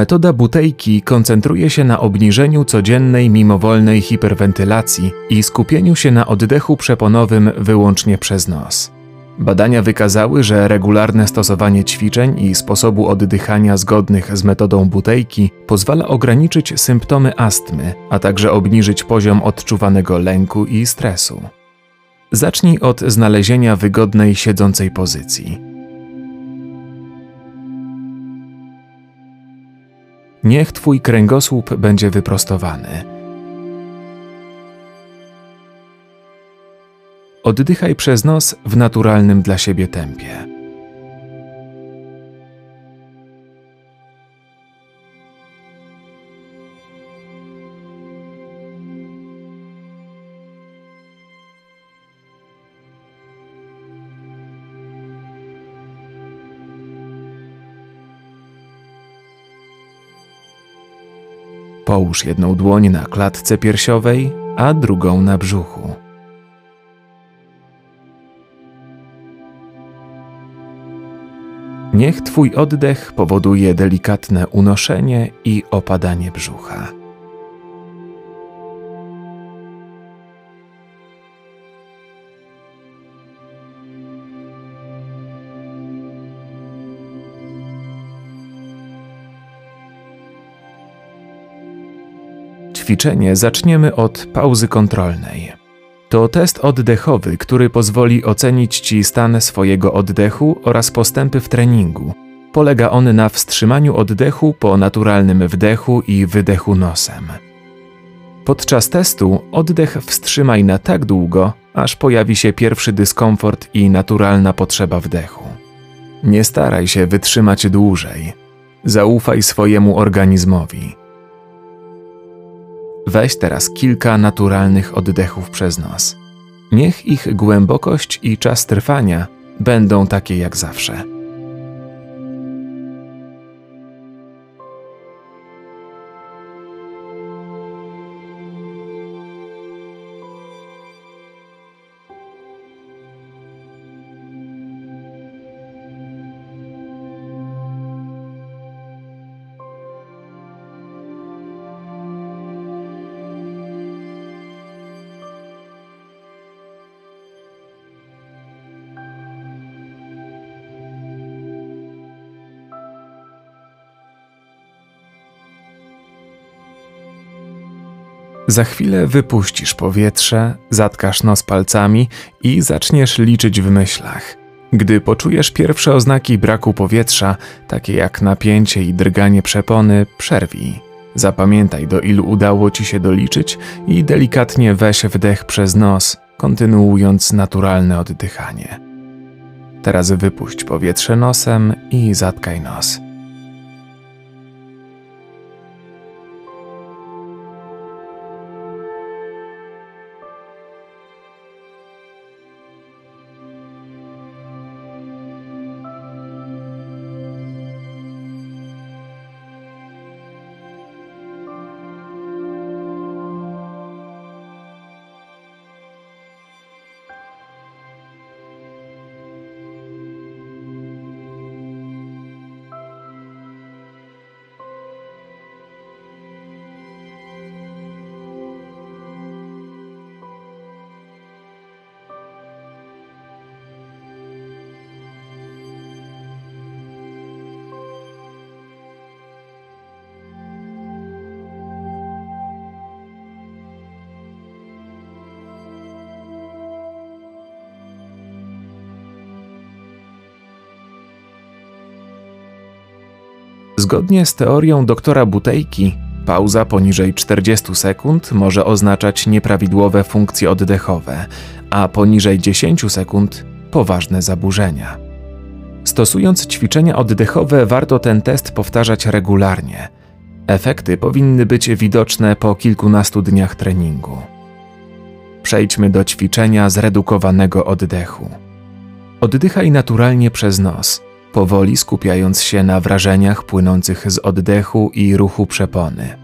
Metoda butejki koncentruje się na obniżeniu codziennej mimowolnej hiperwentylacji i skupieniu się na oddechu przeponowym wyłącznie przez nos. Badania wykazały, że regularne stosowanie ćwiczeń i sposobu oddychania zgodnych z metodą butejki pozwala ograniczyć symptomy astmy, a także obniżyć poziom odczuwanego lęku i stresu. Zacznij od znalezienia wygodnej siedzącej pozycji. Niech Twój kręgosłup będzie wyprostowany. Oddychaj przez nos w naturalnym dla siebie tempie. Połóż jedną dłoń na klatce piersiowej, a drugą na brzuchu. Niech Twój oddech powoduje delikatne unoszenie i opadanie brzucha. Ćwiczenie zaczniemy od pauzy kontrolnej. To test oddechowy, który pozwoli ocenić Ci stan swojego oddechu oraz postępy w treningu. Polega on na wstrzymaniu oddechu po naturalnym wdechu i wydechu nosem. Podczas testu oddech wstrzymaj na tak długo, aż pojawi się pierwszy dyskomfort i naturalna potrzeba wdechu. Nie staraj się wytrzymać dłużej. Zaufaj swojemu organizmowi. Weź teraz kilka naturalnych oddechów przez nos. Niech ich głębokość i czas trwania będą takie jak zawsze. Za chwilę wypuścisz powietrze, zatkasz nos palcami i zaczniesz liczyć w myślach. Gdy poczujesz pierwsze oznaki braku powietrza, takie jak napięcie i drganie przepony, przerwij. Zapamiętaj, do ilu udało ci się doliczyć i delikatnie weź wdech przez nos, kontynuując naturalne oddychanie. Teraz wypuść powietrze nosem i zatkaj nos. Zgodnie z teorią doktora Butejki, pauza poniżej 40 sekund może oznaczać nieprawidłowe funkcje oddechowe, a poniżej 10 sekund poważne zaburzenia. Stosując ćwiczenia oddechowe, warto ten test powtarzać regularnie. Efekty powinny być widoczne po kilkunastu dniach treningu. Przejdźmy do ćwiczenia zredukowanego oddechu. Oddychaj naturalnie przez nos powoli skupiając się na wrażeniach płynących z oddechu i ruchu przepony.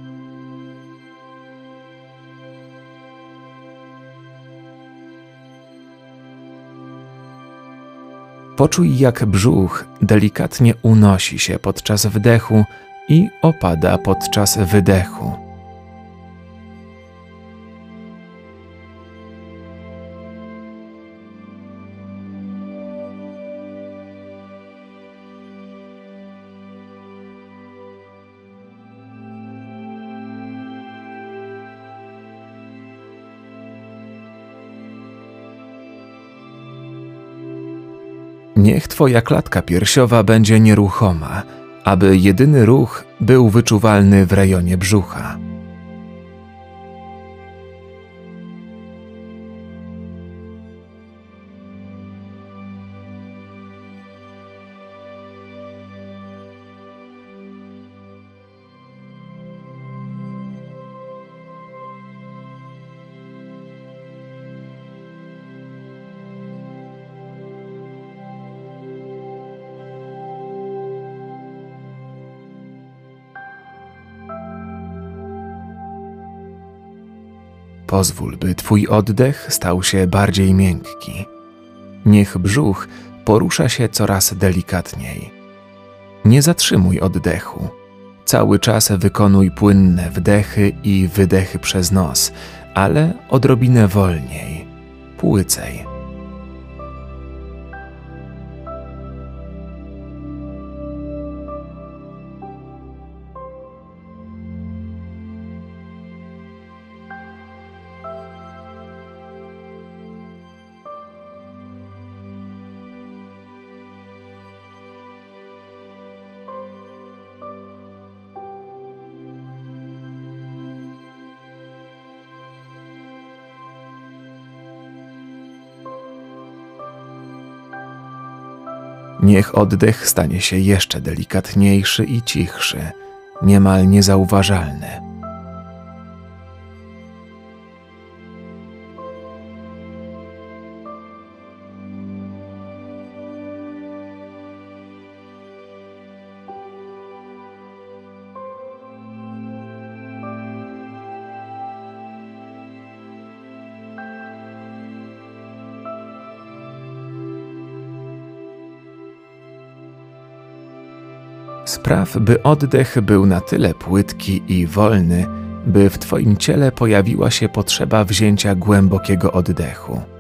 Poczuj, jak brzuch delikatnie unosi się podczas wdechu, i opada podczas wydechu. Niech Twoja klatka piersiowa będzie nieruchoma, aby jedyny ruch był wyczuwalny w rejonie brzucha. Pozwól, by Twój oddech stał się bardziej miękki. Niech brzuch porusza się coraz delikatniej. Nie zatrzymuj oddechu. Cały czas wykonuj płynne wdechy i wydechy przez nos, ale odrobinę wolniej, płycej. Niech oddech stanie się jeszcze delikatniejszy i cichszy, niemal niezauważalny. Spraw, by oddech był na tyle płytki i wolny, by w Twoim ciele pojawiła się potrzeba wzięcia głębokiego oddechu.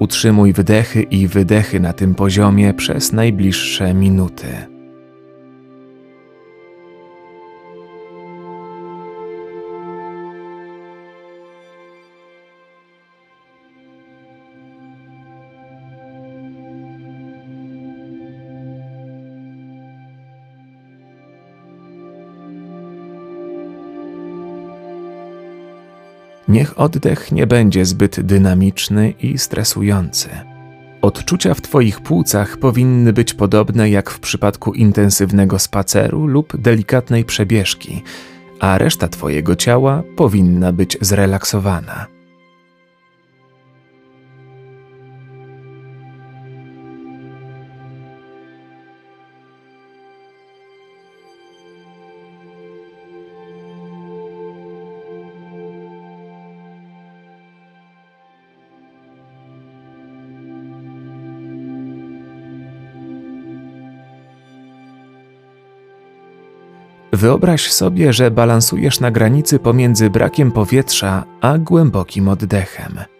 Utrzymuj wdechy i wydechy na tym poziomie przez najbliższe minuty. Niech oddech nie będzie zbyt dynamiczny i stresujący. Odczucia w Twoich płucach powinny być podobne jak w przypadku intensywnego spaceru lub delikatnej przebieżki, a reszta Twojego ciała powinna być zrelaksowana. Wyobraź sobie, że balansujesz na granicy pomiędzy brakiem powietrza a głębokim oddechem.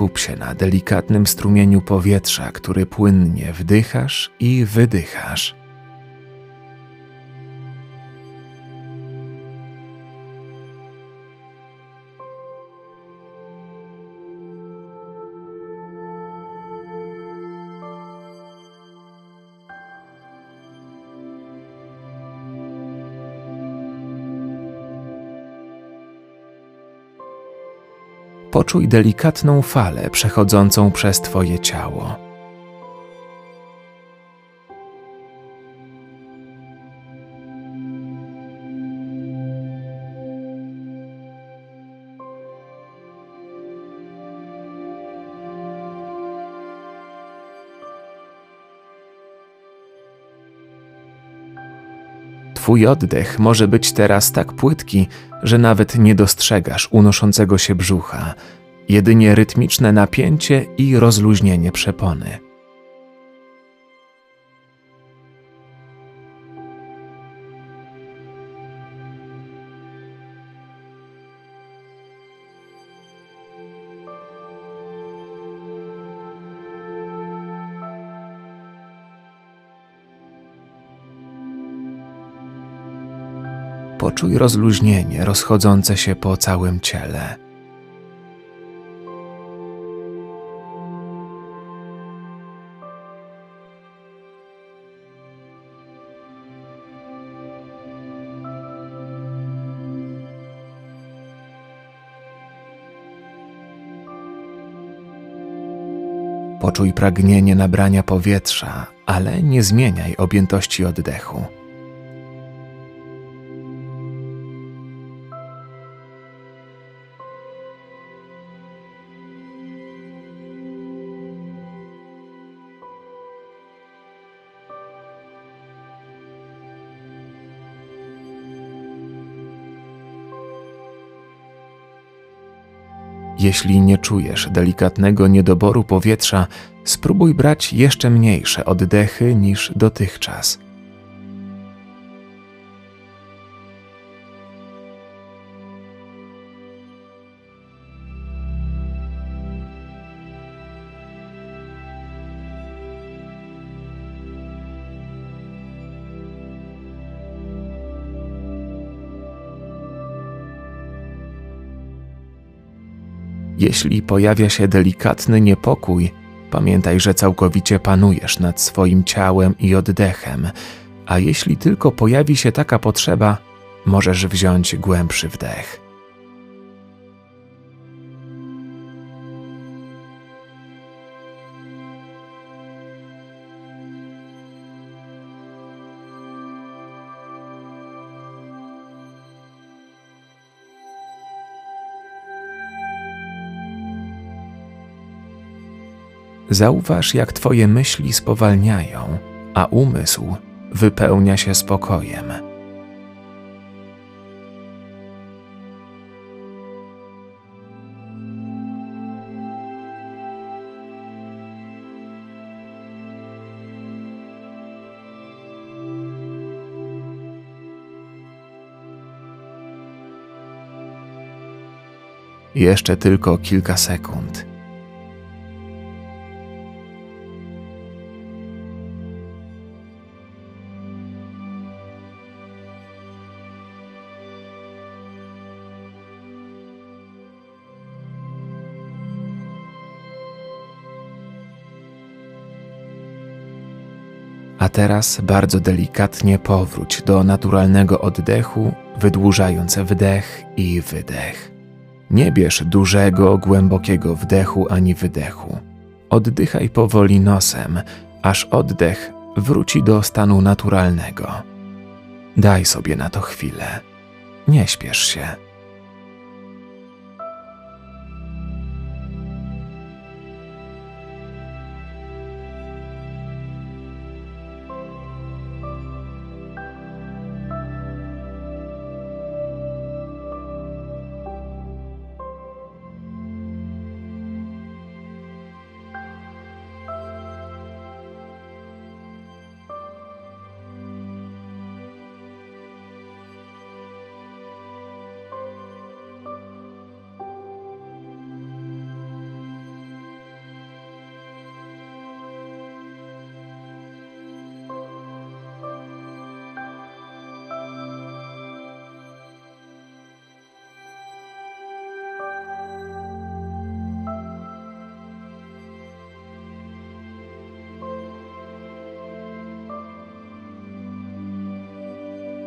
Skup się na delikatnym strumieniu powietrza, który płynnie wdychasz i wydychasz. Poczuj delikatną falę przechodzącą przez Twoje ciało. Twój oddech może być teraz tak płytki, że nawet nie dostrzegasz unoszącego się brzucha, jedynie rytmiczne napięcie i rozluźnienie przepony. Poczuj rozluźnienie rozchodzące się po całym ciele. Poczuj pragnienie nabrania powietrza, ale nie zmieniaj objętości oddechu. Jeśli nie czujesz delikatnego niedoboru powietrza, spróbuj brać jeszcze mniejsze oddechy niż dotychczas. Jeśli pojawia się delikatny niepokój, pamiętaj, że całkowicie panujesz nad swoim ciałem i oddechem, a jeśli tylko pojawi się taka potrzeba, możesz wziąć głębszy wdech. Zauważ, jak Twoje myśli spowalniają, a umysł wypełnia się spokojem. Jeszcze tylko kilka sekund A teraz bardzo delikatnie powróć do naturalnego oddechu, wydłużając wdech i wydech. Nie bierz dużego, głębokiego wdechu ani wydechu. Oddychaj powoli nosem, aż oddech wróci do stanu naturalnego. Daj sobie na to chwilę. Nie śpiesz się.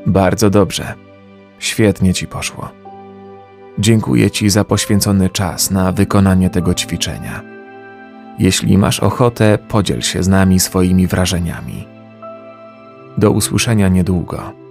Bardzo dobrze. Świetnie ci poszło. Dziękuję Ci za poświęcony czas na wykonanie tego ćwiczenia. Jeśli masz ochotę, podziel się z nami swoimi wrażeniami. Do usłyszenia niedługo.